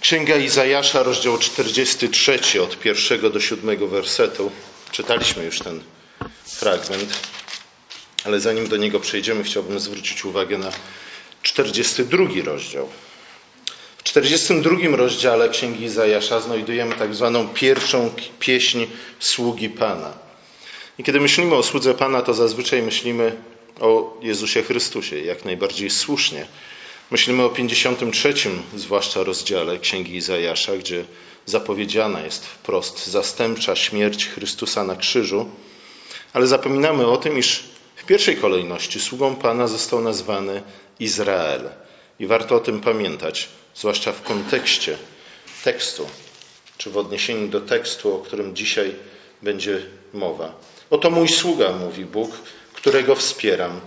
Księga Izajasza, rozdział 43, od pierwszego do siódmego wersetu. Czytaliśmy już ten fragment, ale zanim do niego przejdziemy, chciałbym zwrócić uwagę na 42 rozdział. W 42 rozdziale Księgi Izajasza znajdujemy tak zwaną pierwszą pieśń sługi Pana. I kiedy myślimy o słudze Pana, to zazwyczaj myślimy o Jezusie Chrystusie, jak najbardziej słusznie. Myślimy o 53, zwłaszcza rozdziale Księgi Izajasza, gdzie zapowiedziana jest wprost zastępcza śmierć Chrystusa na krzyżu, ale zapominamy o tym, iż w pierwszej kolejności sługą Pana został nazwany Izrael. I warto o tym pamiętać, zwłaszcza w kontekście tekstu, czy w odniesieniu do tekstu, o którym dzisiaj będzie mowa. Oto mój sługa, mówi Bóg, którego wspieram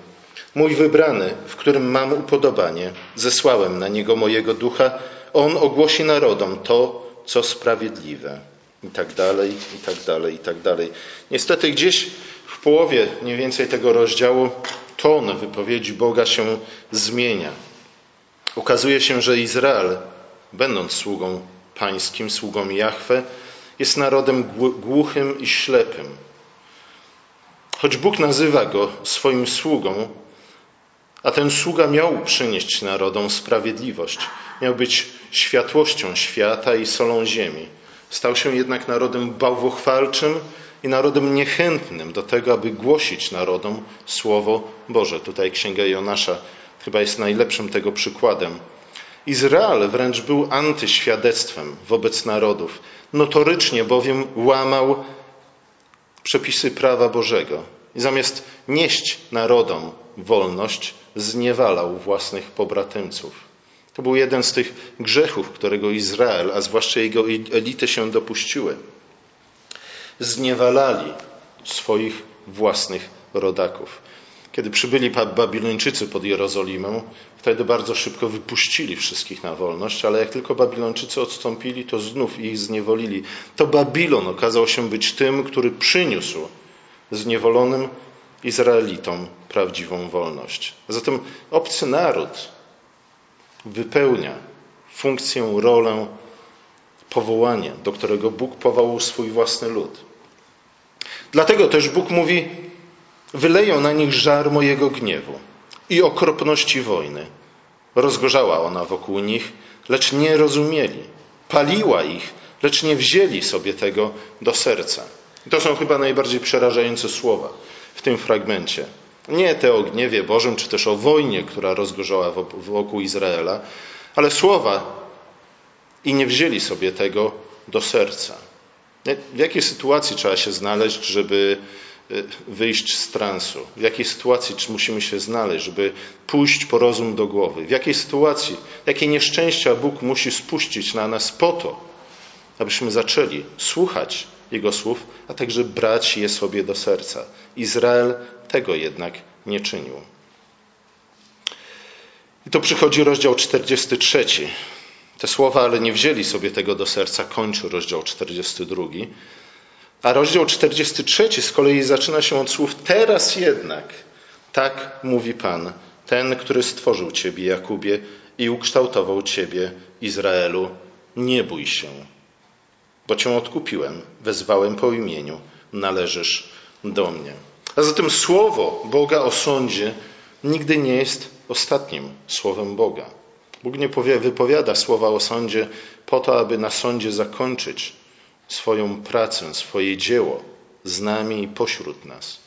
Mój wybrany, w którym mam upodobanie, zesłałem na niego mojego ducha, on ogłosi narodom to, co sprawiedliwe. I tak dalej, i tak dalej, i tak dalej. Niestety gdzieś w połowie mniej więcej tego rozdziału ton wypowiedzi Boga się zmienia. Okazuje się, że Izrael, będąc sługą pańskim, sługą Jahwe, jest narodem głuchym i ślepym. Choć Bóg nazywa go swoim sługą, a ten sługa miał przynieść narodom sprawiedliwość, miał być światłością świata i solą ziemi. Stał się jednak narodem bałwochwalczym i narodem niechętnym do tego, aby głosić narodom Słowo Boże. Tutaj Księga Jonasza chyba jest najlepszym tego przykładem. Izrael wręcz był antyświadectwem wobec narodów, notorycznie bowiem łamał przepisy prawa Bożego. I zamiast nieść narodom wolność, zniewalał własnych pobratymców. To był jeden z tych grzechów, którego Izrael, a zwłaszcza jego elity się dopuściły. Zniewalali swoich własnych rodaków. Kiedy przybyli Babilończycy pod Jerozolimę, wtedy bardzo szybko wypuścili wszystkich na wolność, ale jak tylko Babilończycy odstąpili, to znów ich zniewolili. To Babilon okazał się być tym, który przyniósł zniewolonym Izraelitom prawdziwą wolność. Zatem obcy naród wypełnia funkcję, rolę, powołanie, do którego Bóg powołał swój własny lud. Dlatego też Bóg mówi: Wyleję na nich żar mojego gniewu i okropności wojny. Rozgorzała ona wokół nich, lecz nie rozumieli. Paliła ich, lecz nie wzięli sobie tego do serca. To są chyba najbardziej przerażające słowa w tym fragmencie. Nie te o gniewie Bożym, czy też o wojnie, która rozgorzała wokół Izraela, ale słowa i nie wzięli sobie tego do serca. W jakiej sytuacji trzeba się znaleźć, żeby y, wyjść z transu? W jakiej sytuacji musimy się znaleźć, żeby pójść po rozum do głowy? W jakiej sytuacji, jakie nieszczęścia Bóg musi spuścić na nas po to, abyśmy zaczęli słuchać jego słów, a także brać je sobie do serca. Izrael tego jednak nie czynił. I to przychodzi rozdział 43. Te słowa, ale nie wzięli sobie tego do serca, kończy rozdział 42. A rozdział 43 z kolei zaczyna się od słów: Teraz jednak, tak mówi Pan, ten, który stworzył Ciebie, Jakubie, i ukształtował Ciebie, Izraelu, nie bój się bo Cię odkupiłem, wezwałem po imieniu, należysz do mnie. A zatem słowo Boga o sądzie nigdy nie jest ostatnim słowem Boga. Bóg nie wypowiada słowa o sądzie po to, aby na sądzie zakończyć swoją pracę, swoje dzieło z nami i pośród nas.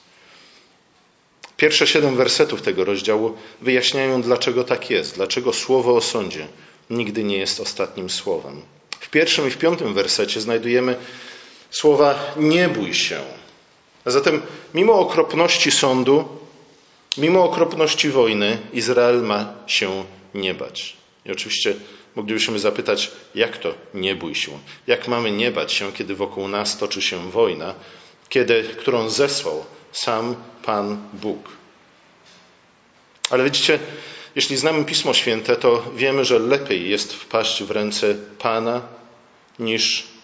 Pierwsze siedem wersetów tego rozdziału wyjaśniają, dlaczego tak jest, dlaczego słowo o sądzie nigdy nie jest ostatnim słowem. W pierwszym i w piątym wersecie znajdujemy słowa nie bój się. A zatem mimo okropności sądu, mimo okropności wojny, Izrael ma się nie bać. I oczywiście moglibyśmy zapytać, jak to nie bój się? Jak mamy nie bać się, kiedy wokół nas toczy się wojna, kiedy, którą zesłał sam Pan Bóg? Ale widzicie, jeśli znamy Pismo Święte, to wiemy, że lepiej jest wpaść w ręce Pana niż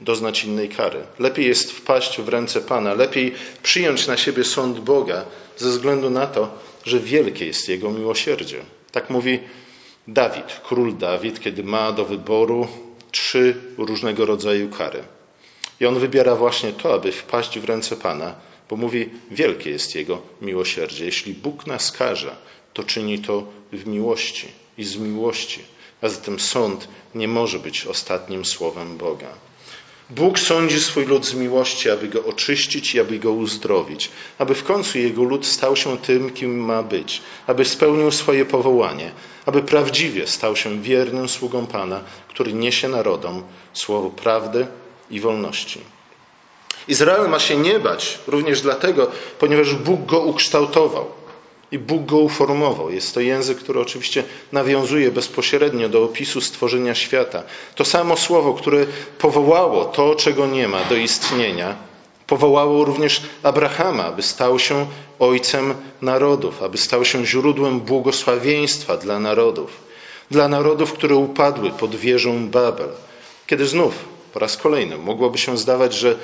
doznać innej kary. Lepiej jest wpaść w ręce Pana, lepiej przyjąć na siebie sąd Boga ze względu na to, że wielkie jest Jego miłosierdzie. Tak mówi Dawid, król Dawid, kiedy ma do wyboru trzy różnego rodzaju kary. I on wybiera właśnie to, aby wpaść w ręce Pana, bo mówi, wielkie jest Jego miłosierdzie. Jeśli Bóg nas karze, to czyni to w miłości i z miłości. A zatem sąd nie może być ostatnim słowem Boga. Bóg sądzi swój lud z miłości, aby go oczyścić i aby go uzdrowić, aby w końcu jego lud stał się tym, kim ma być, aby spełnił swoje powołanie, aby prawdziwie stał się wiernym sługą Pana, który niesie narodom słowo prawdy i wolności. Izrael ma się nie bać również dlatego, ponieważ Bóg go ukształtował. I Bóg go uformował. Jest to język, który oczywiście nawiązuje bezpośrednio do opisu stworzenia świata. To samo słowo, które powołało to, czego nie ma, do istnienia, powołało również Abrahama, aby stał się ojcem narodów, aby stał się źródłem błogosławieństwa dla narodów. Dla narodów, które upadły pod wieżą Babel. Kiedy znów, po raz kolejny, mogłoby się zdawać, że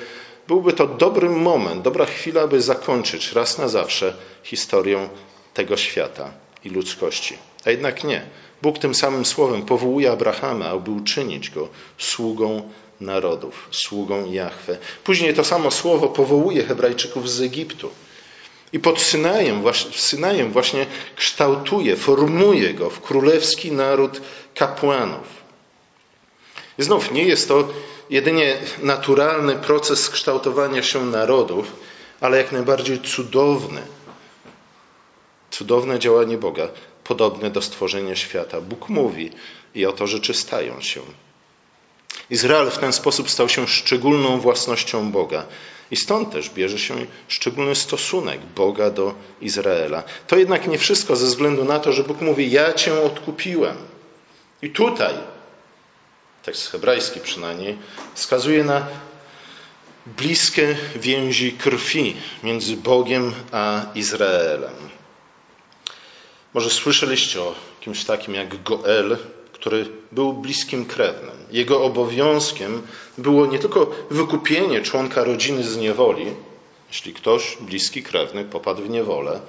byłby to dobry moment, dobra chwila, by zakończyć raz na zawsze historię tego świata i ludzkości. A jednak nie. Bóg tym samym słowem powołuje Abrahama, aby uczynić go sługą narodów, sługą Jahwe. Później to samo słowo powołuje Hebrajczyków z Egiptu. I pod Synajem, Synajem właśnie kształtuje, formuje go w królewski naród kapłanów. I znów nie jest to jedynie naturalny proces kształtowania się narodów, ale jak najbardziej cudowny Cudowne działanie Boga, podobne do stworzenia świata. Bóg mówi i oto rzeczy stają się. Izrael w ten sposób stał się szczególną własnością Boga. I stąd też bierze się szczególny stosunek Boga do Izraela. To jednak nie wszystko ze względu na to, że Bóg mówi: Ja cię odkupiłem. I tutaj, tekst hebrajski przynajmniej, wskazuje na bliskie więzi krwi między Bogiem a Izraelem. Może słyszeliście o kimś takim jak Goel, który był bliskim krewnym. Jego obowiązkiem było nie tylko wykupienie członka rodziny z niewoli, jeśli ktoś bliski krewny popadł w niewolę,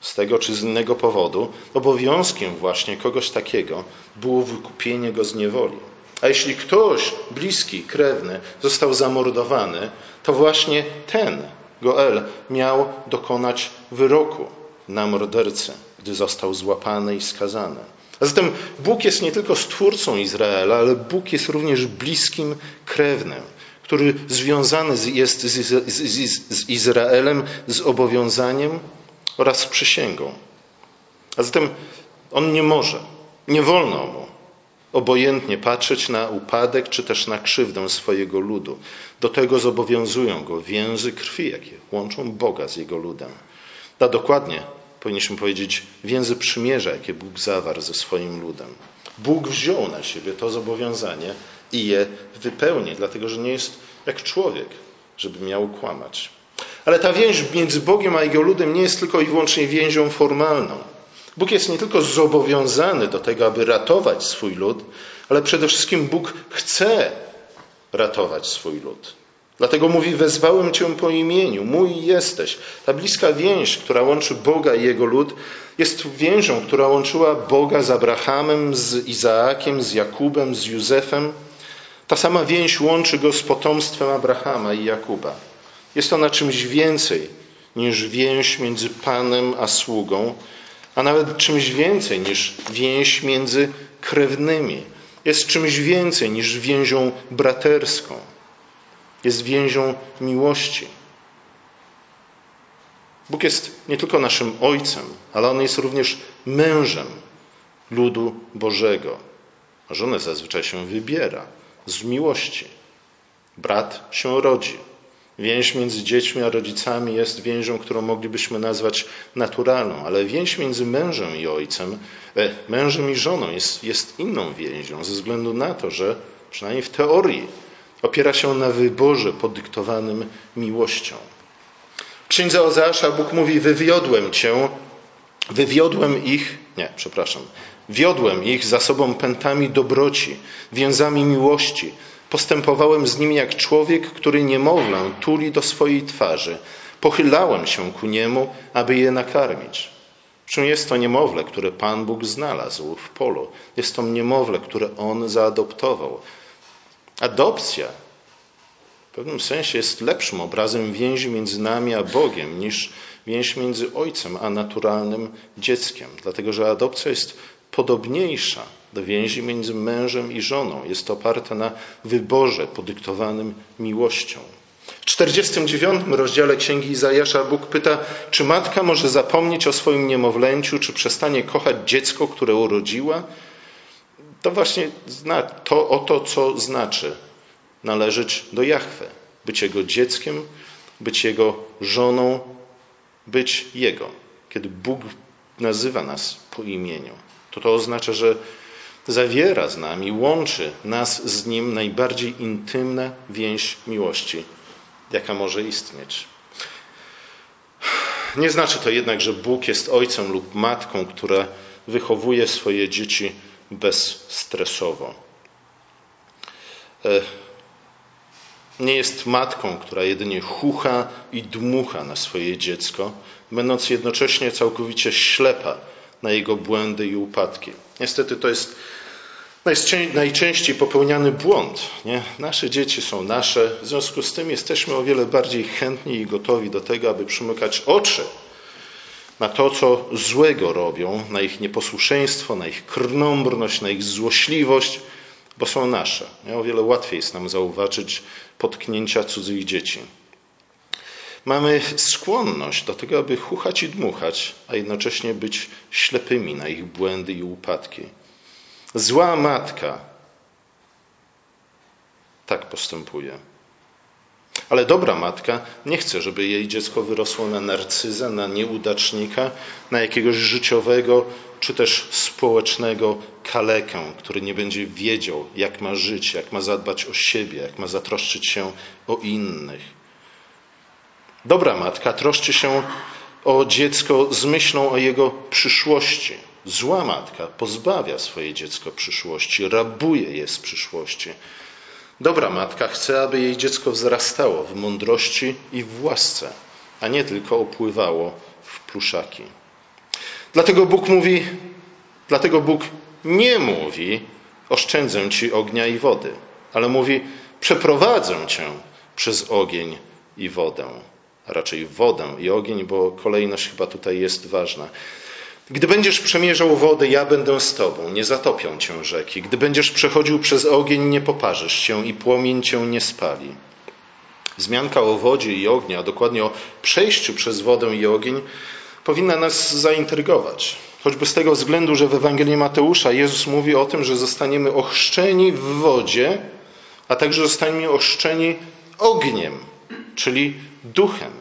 z tego czy z innego powodu, obowiązkiem właśnie kogoś takiego było wykupienie go z niewoli. A jeśli ktoś bliski, krewny został zamordowany, to właśnie ten, Goel, miał dokonać wyroku na mordercę gdy został złapany i skazany. A zatem Bóg jest nie tylko stwórcą Izraela, ale Bóg jest również bliskim krewnym, który związany jest z, Izraelem z obowiązaniem oraz przysięgą. A zatem on nie może, nie wolno mu obojętnie patrzeć na upadek czy też na krzywdę swojego ludu. Do tego zobowiązują go więzy krwi, jakie łączą Boga z jego ludem. A dokładnie powinniśmy powiedzieć, więzy przymierza, jakie Bóg zawarł ze swoim ludem. Bóg wziął na siebie to zobowiązanie i je wypełni, dlatego że nie jest jak człowiek, żeby miał kłamać. Ale ta więź między Bogiem a Jego ludem nie jest tylko i wyłącznie więzią formalną. Bóg jest nie tylko zobowiązany do tego, aby ratować swój lud, ale przede wszystkim Bóg chce ratować swój lud. Dlatego mówi: Wezwałem Cię po imieniu, mój jesteś. Ta bliska więź, która łączy Boga i jego lud, jest więzią, która łączyła Boga z Abrahamem, z Izaakiem, z Jakubem, z Józefem. Ta sama więź łączy go z potomstwem Abrahama i Jakuba. Jest ona czymś więcej niż więź między Panem a sługą, a nawet czymś więcej niż więź między krewnymi. Jest czymś więcej niż więzią braterską jest więzią miłości. Bóg jest nie tylko naszym Ojcem, ale On jest również mężem ludu Bożego. Żonę zazwyczaj się wybiera z miłości. Brat się rodzi. Więź między dziećmi a rodzicami jest więzią, którą moglibyśmy nazwać naturalną, ale więź między mężem i ojcem, e, mężem i żoną jest, jest inną więzią, ze względu na to, że przynajmniej w teorii Opiera się na wyborze podyktowanym miłością. W księdze Ozeasza Bóg mówi: Wywiodłem cię, wywiodłem ich, nie, przepraszam, wiodłem ich za sobą pętami dobroci, więzami miłości. Postępowałem z nimi jak człowiek, który niemowlę tuli do swojej twarzy. Pochylałem się ku niemu, aby je nakarmić. Czym jest to niemowlę, które Pan Bóg znalazł w polu? Jest to niemowlę, które On zaadoptował. Adopcja w pewnym sensie jest lepszym obrazem więzi między nami a Bogiem niż więź między ojcem a naturalnym dzieckiem, dlatego że adopcja jest podobniejsza do więzi między mężem i żoną. Jest oparta na wyborze podyktowanym miłością. W 49 rozdziale Księgi Izajasza Bóg pyta, czy matka może zapomnieć o swoim niemowlęciu, czy przestanie kochać dziecko, które urodziła? To właśnie to, o to, co znaczy należeć do Jahwe, być Jego dzieckiem, być Jego żoną, być Jego. Kiedy Bóg nazywa nas po imieniu, to to oznacza, że zawiera z nami, łączy nas z Nim najbardziej intymna więź miłości, jaka może istnieć. Nie znaczy to jednak, że Bóg jest ojcem lub matką, która wychowuje swoje dzieci bezstresowo. E, nie jest matką, która jedynie chucha i dmucha na swoje dziecko, będąc jednocześnie całkowicie ślepa na jego błędy i upadki. Niestety to jest najczęściej popełniany błąd. Nie? Nasze dzieci są nasze, w związku z tym jesteśmy o wiele bardziej chętni i gotowi do tego, aby przymykać oczy na to, co złego robią, na ich nieposłuszeństwo, na ich krnąbrność, na ich złośliwość, bo są nasze. Nie? O wiele łatwiej jest nam zauważyć potknięcia cudzych dzieci. Mamy skłonność do tego, aby chuchać i dmuchać, a jednocześnie być ślepymi na ich błędy i upadki. Zła matka tak postępuje. Ale dobra matka nie chce, żeby jej dziecko wyrosło na narcyza, na nieudacznika, na jakiegoś życiowego czy też społecznego kalekę, który nie będzie wiedział, jak ma żyć, jak ma zadbać o siebie, jak ma zatroszczyć się o innych. Dobra matka troszczy się o dziecko z myślą o jego przyszłości. Zła matka pozbawia swoje dziecko przyszłości, rabuje je z przyszłości. Dobra matka chce, aby jej dziecko wzrastało w mądrości i w łasce, a nie tylko opływało w pluszaki. Dlatego Bóg mówi, dlatego Bóg nie mówi, oszczędzę ci ognia i wody, ale mówi, przeprowadzę cię przez ogień i wodę. A raczej wodę i ogień, bo kolejność chyba tutaj jest ważna. Gdy będziesz przemierzał wodę, ja będę z tobą, nie zatopią cię rzeki. Gdy będziesz przechodził przez ogień, nie poparzysz się i płomień cię nie spali. Zmianka o wodzie i ognia, a dokładnie o przejściu przez wodę i ogień, powinna nas zaintrygować. Choćby z tego względu, że w Ewangelii Mateusza Jezus mówi o tym, że zostaniemy ochrzczeni w wodzie, a także zostaniemy ochrzczeni ogniem, czyli duchem.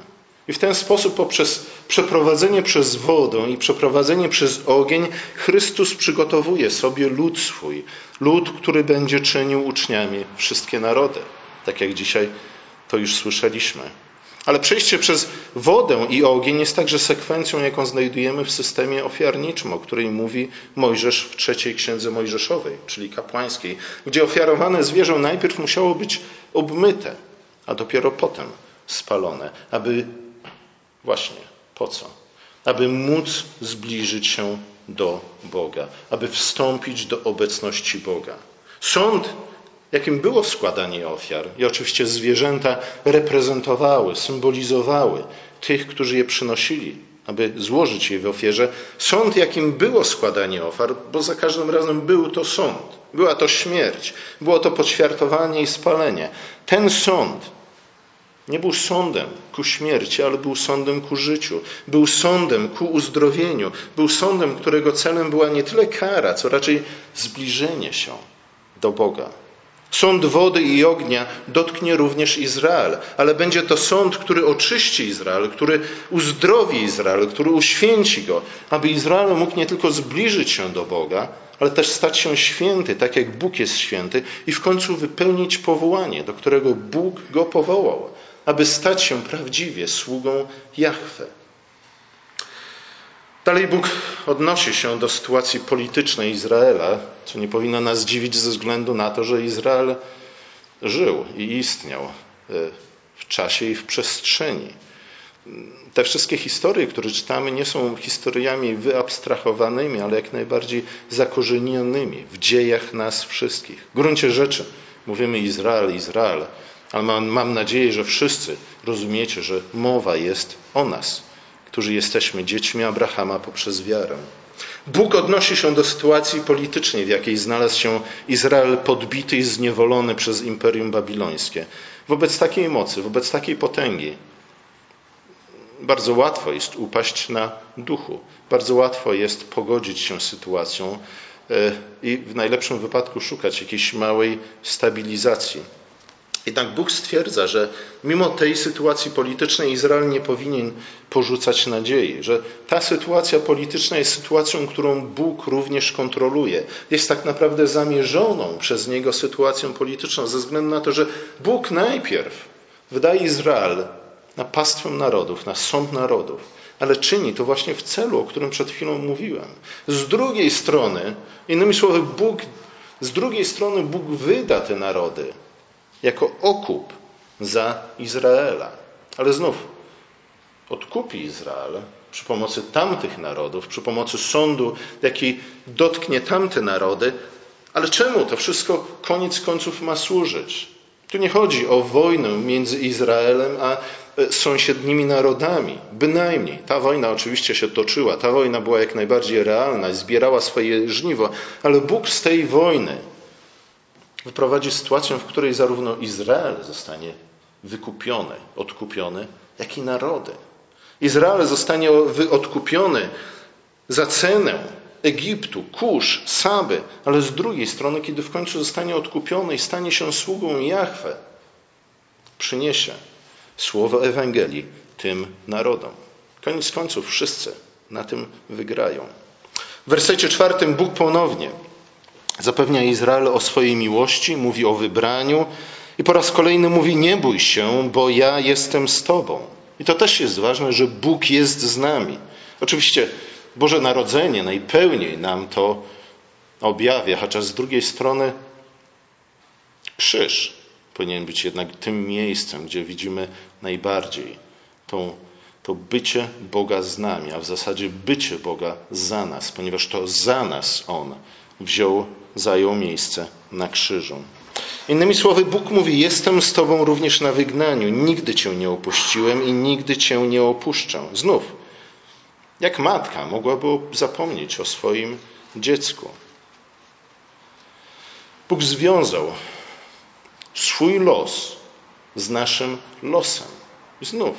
I w ten sposób, poprzez przeprowadzenie przez wodę i przeprowadzenie przez ogień, Chrystus przygotowuje sobie lud swój, lud, który będzie czynił uczniami wszystkie narody, tak jak dzisiaj to już słyszeliśmy. Ale przejście przez wodę i ogień jest także sekwencją, jaką znajdujemy w systemie ofiarniczym, o której mówi Mojżesz w trzeciej księdze Mojżeszowej, czyli kapłańskiej, gdzie ofiarowane zwierzę najpierw musiało być obmyte, a dopiero potem spalone, aby właśnie po co? Aby móc zbliżyć się do Boga, aby wstąpić do obecności Boga. Sąd jakim było składanie ofiar. I oczywiście zwierzęta reprezentowały, symbolizowały tych, którzy je przynosili, aby złożyć je w ofierze. Sąd, jakim było składanie ofiar, bo za każdym razem był to sąd. Była to śmierć, było to poćwiartowanie i spalenie. Ten sąd nie był sądem ku śmierci, ale był sądem ku życiu. Był sądem ku uzdrowieniu. Był sądem, którego celem była nie tyle kara, co raczej zbliżenie się do Boga. Sąd wody i ognia dotknie również Izrael, ale będzie to sąd, który oczyści Izrael, który uzdrowi Izrael, który uświęci go, aby Izrael mógł nie tylko zbliżyć się do Boga, ale też stać się święty, tak jak Bóg jest święty, i w końcu wypełnić powołanie, do którego Bóg go powołał, aby stać się prawdziwie sługą Jahwe. Dalej Bóg odnosi się do sytuacji politycznej Izraela, co nie powinno nas dziwić ze względu na to, że Izrael żył i istniał e, w czasie i w przestrzeni te wszystkie historie, które czytamy, nie są historiami wyabstrahowanymi, ale jak najbardziej zakorzenionymi w dziejach nas wszystkich. W gruncie rzeczy mówimy Izrael, Izrael, ale mam, mam nadzieję, że wszyscy rozumiecie, że mowa jest o nas, którzy jesteśmy dziećmi Abrahama poprzez wiarę. Bóg odnosi się do sytuacji politycznej, w jakiej znalazł się Izrael podbity i zniewolony przez Imperium Babilońskie. Wobec takiej mocy, wobec takiej potęgi, bardzo łatwo jest upaść na duchu, bardzo łatwo jest pogodzić się z sytuacją e, i w najlepszym wypadku szukać jakiejś małej stabilizacji. Jednak Bóg stwierdza, że mimo tej sytuacji politycznej Izrael nie powinien porzucać nadziei, że ta sytuacja polityczna jest sytuacją, którą Bóg również kontroluje. Jest tak naprawdę zamierzoną przez Niego sytuacją polityczną, ze względu na to, że Bóg najpierw wydaje Izrael na pastwę narodów, na sąd narodów, ale czyni to właśnie w celu, o którym przed chwilą mówiłem. Z drugiej strony, innymi słowy, Bóg, z drugiej strony Bóg wyda te narody jako okup za Izraela. Ale znów odkupi Izrael przy pomocy tamtych narodów, przy pomocy sądu, jaki dotknie tamte narody. Ale czemu to wszystko koniec końców ma służyć? Tu nie chodzi o wojnę między Izraelem a e, sąsiednimi narodami. Bynajmniej. Ta wojna oczywiście się toczyła. Ta wojna była jak najbardziej realna i zbierała swoje żniwo, ale Bóg z tej wojny wyprowadzi sytuację, w której zarówno Izrael zostanie wykupiony, odkupiony, jak i narody. Izrael zostanie odkupiony za cenę Egiptu, Kusz, Saby, ale z drugiej strony, kiedy w końcu zostanie odkupiony i stanie się sługą Jahwe, przyniesie słowo Ewangelii tym narodom. Koniec końców wszyscy na tym wygrają. W wersecie czwartym Bóg ponownie Zapewnia Izrael o swojej miłości, mówi o wybraniu i po raz kolejny mówi: Nie bój się, bo ja jestem z Tobą. I to też jest ważne, że Bóg jest z nami. Oczywiście Boże Narodzenie najpełniej nam to objawia, chociaż z drugiej strony krzyż powinien być jednak tym miejscem, gdzie widzimy najbardziej tą, to bycie Boga z nami, a w zasadzie bycie Boga za nas, ponieważ to za nas On wziął, zajął miejsce na krzyżu. Innymi słowy, Bóg mówi: Jestem z Tobą również na wygnaniu, nigdy Cię nie opuściłem i nigdy Cię nie opuszczę. Znów, jak matka mogłaby zapomnieć o swoim dziecku? Bóg związał swój los z naszym losem. Znów,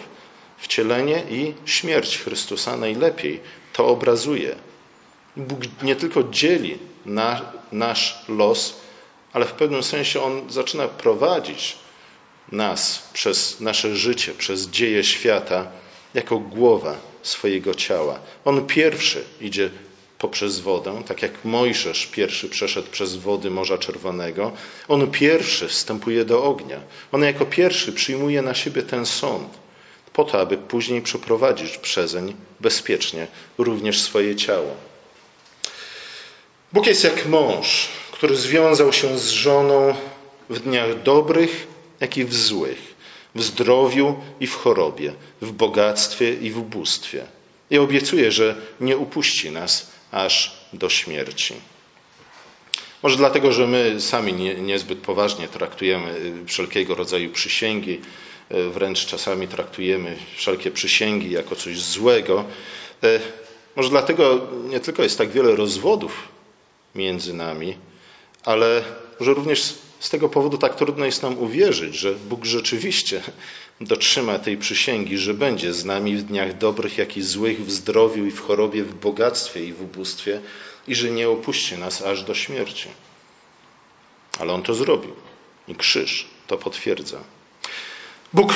wcielenie i śmierć Chrystusa najlepiej to obrazuje. Bóg nie tylko dzieli na, nasz los, ale w pewnym sensie On zaczyna prowadzić nas przez nasze życie, przez dzieje świata, jako głowa swojego ciała. On pierwszy idzie poprzez wodę, tak jak Mojżesz pierwszy przeszedł przez wody Morza Czerwonego. On pierwszy wstępuje do ognia. On jako pierwszy przyjmuje na siebie ten sąd, po to, aby później przeprowadzić przezeń bezpiecznie również swoje ciało. Bóg jest jak mąż, który związał się z żoną w dniach dobrych, jak i w złych, w zdrowiu i w chorobie, w bogactwie i w ubóstwie. I obiecuje, że nie upuści nas aż do śmierci. Może dlatego, że my sami nie, niezbyt poważnie traktujemy wszelkiego rodzaju przysięgi, wręcz czasami traktujemy wszelkie przysięgi jako coś złego. E, może dlatego nie tylko jest tak wiele rozwodów między nami, ale że również z tego powodu tak trudno jest nam uwierzyć, że Bóg rzeczywiście dotrzyma tej przysięgi, że będzie z nami w dniach dobrych, jak i złych, w zdrowiu i w chorobie, w bogactwie i w ubóstwie i że nie opuści nas aż do śmierci. Ale On to zrobił i krzyż to potwierdza. Bóg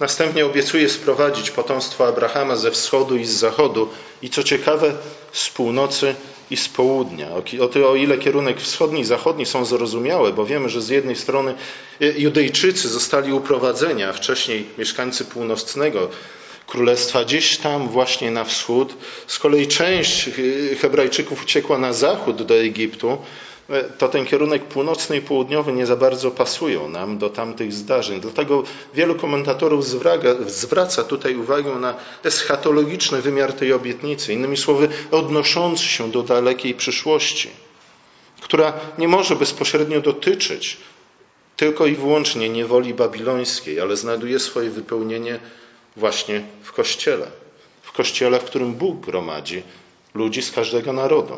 następnie obiecuje sprowadzić potomstwo Abrahama ze wschodu i z zachodu i co ciekawe z północy i z południa. O ile kierunek wschodni i zachodni są zrozumiałe, bo wiemy, że z jednej strony Judejczycy zostali uprowadzeni, a wcześniej mieszkańcy północnego królestwa gdzieś tam właśnie na wschód. Z kolei część Hebrajczyków uciekła na zachód do Egiptu. To ten kierunek północny i południowy nie za bardzo pasują nam do tamtych zdarzeń. Dlatego wielu komentatorów zwraca tutaj uwagę na eschatologiczny wymiar tej obietnicy, innymi słowy, odnoszący się do dalekiej przyszłości, która nie może bezpośrednio dotyczyć tylko i wyłącznie niewoli babilońskiej, ale znajduje swoje wypełnienie właśnie w Kościele. W Kościele, w którym Bóg gromadzi ludzi z każdego narodu.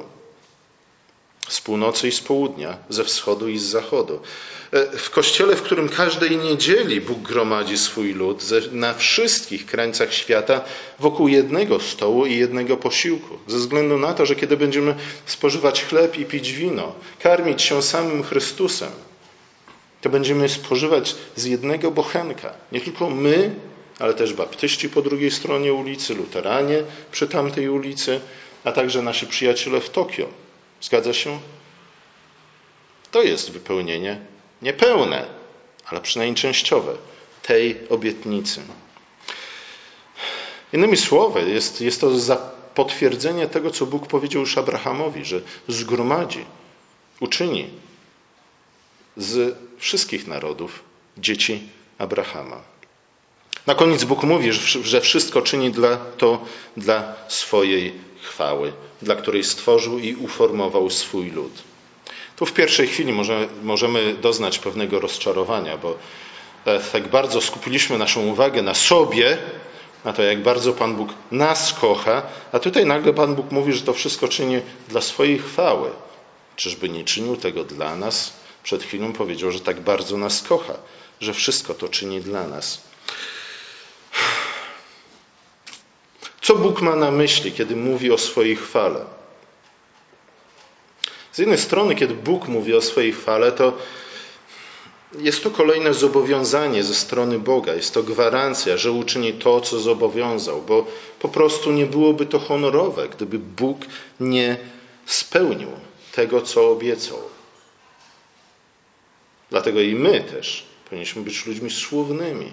Z północy i z południa, ze wschodu i z zachodu. E, w kościele, w którym każdej niedzieli Bóg gromadzi swój lud na wszystkich krańcach świata wokół jednego stołu i jednego posiłku. Ze względu na to, że kiedy będziemy spożywać chleb i pić wino, karmić się samym Chrystusem, to będziemy spożywać z jednego bochenka. Nie tylko my, ale też baptyści po drugiej stronie ulicy, luteranie przy tamtej ulicy, a także nasi przyjaciele w Tokio. Zgadza się? To jest wypełnienie niepełne, ale przynajmniej częściowe tej obietnicy. Innymi słowy, jest, jest to potwierdzenie tego, co Bóg powiedział już Abrahamowi, że zgromadzi, uczyni z wszystkich narodów dzieci Abrahama. Na koniec Bóg mówi, że wszystko czyni dla, to dla swojej chwały, dla której stworzył i uformował swój lud. Tu w pierwszej chwili może, możemy doznać pewnego rozczarowania, bo e, tak bardzo skupiliśmy naszą uwagę na sobie, na to, jak bardzo Pan Bóg nas kocha, a tutaj nagle Pan Bóg mówi, że to wszystko czyni dla swojej chwały. Czyżby nie czynił tego dla nas? Przed chwilą powiedział, że tak bardzo nas kocha, że wszystko to czyni dla nas. Co Bóg ma na myśli, kiedy mówi o swojej chwale? Z jednej strony, kiedy Bóg mówi o swojej chwale, to jest to kolejne zobowiązanie ze strony Boga, jest to gwarancja, że uczyni to, co zobowiązał, bo po prostu nie byłoby to honorowe, gdyby Bóg nie spełnił tego, co obiecał. Dlatego i my też powinniśmy być ludźmi słownymi,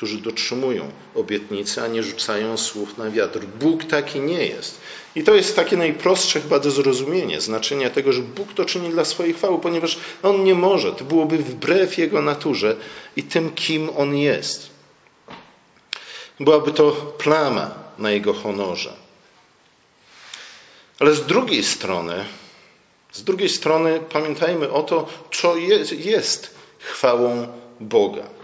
którzy dotrzymują obietnicy, a nie rzucają słów na wiatr. Bóg taki nie jest. I to jest takie najprostsze chyba do zrozumienia, znaczenia tego, że Bóg to czyni dla swojej chwały, ponieważ On nie może. To byłoby wbrew Jego naturze i tym, kim On jest. Byłaby to plama na Jego honorze. Ale z drugiej strony, z drugiej strony pamiętajmy o to, co jest, jest chwałą Boga.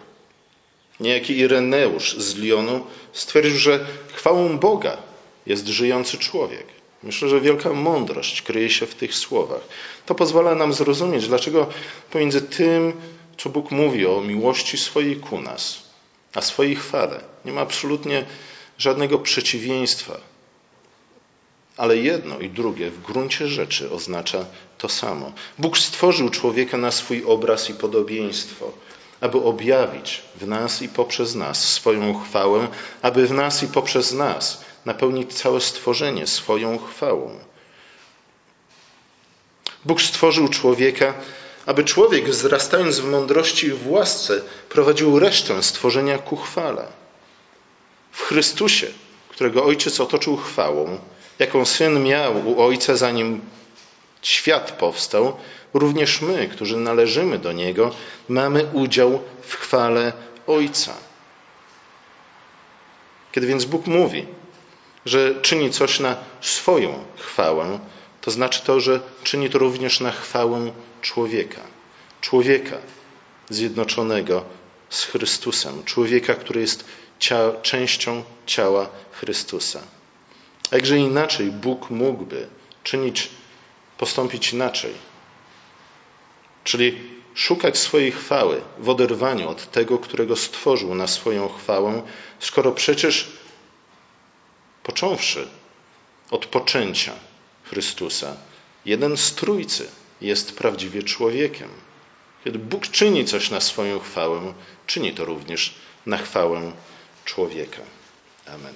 Niejaki Ireneusz z Lyonu stwierdził, że chwałą Boga jest żyjący człowiek. Myślę, że wielka mądrość kryje się w tych słowach. To pozwala nam zrozumieć, dlaczego pomiędzy tym, co Bóg mówi o miłości swojej ku nas, a swojej chwale, nie ma absolutnie żadnego przeciwieństwa. Ale jedno i drugie w gruncie rzeczy oznacza to samo. Bóg stworzył człowieka na swój obraz i podobieństwo aby objawić w nas i poprzez nas swoją chwałę, aby w nas i poprzez nas napełnić całe stworzenie swoją chwałą. Bóg stworzył człowieka, aby człowiek, wzrastając w mądrości i w łasce, prowadził resztę stworzenia ku chwale. W Chrystusie, którego Ojciec otoczył chwałą, jaką Syn miał u Ojca, zanim świat powstał, również my, którzy należymy do Niego, mamy udział w chwale Ojca. Kiedy więc Bóg mówi, że czyni coś na swoją chwałę, to znaczy to, że czyni to również na chwałę człowieka. Człowieka zjednoczonego z Chrystusem. Człowieka, który jest cia częścią ciała Chrystusa. Jakże inaczej Bóg mógłby czynić, postąpić inaczej, Czyli szukać swojej chwały w oderwaniu od tego, którego stworzył na swoją chwałę, skoro przecież począwszy od poczęcia Chrystusa, jeden z Trójcy jest prawdziwie człowiekiem. Kiedy Bóg czyni coś na swoją chwałę, czyni to również na chwałę człowieka. Amen.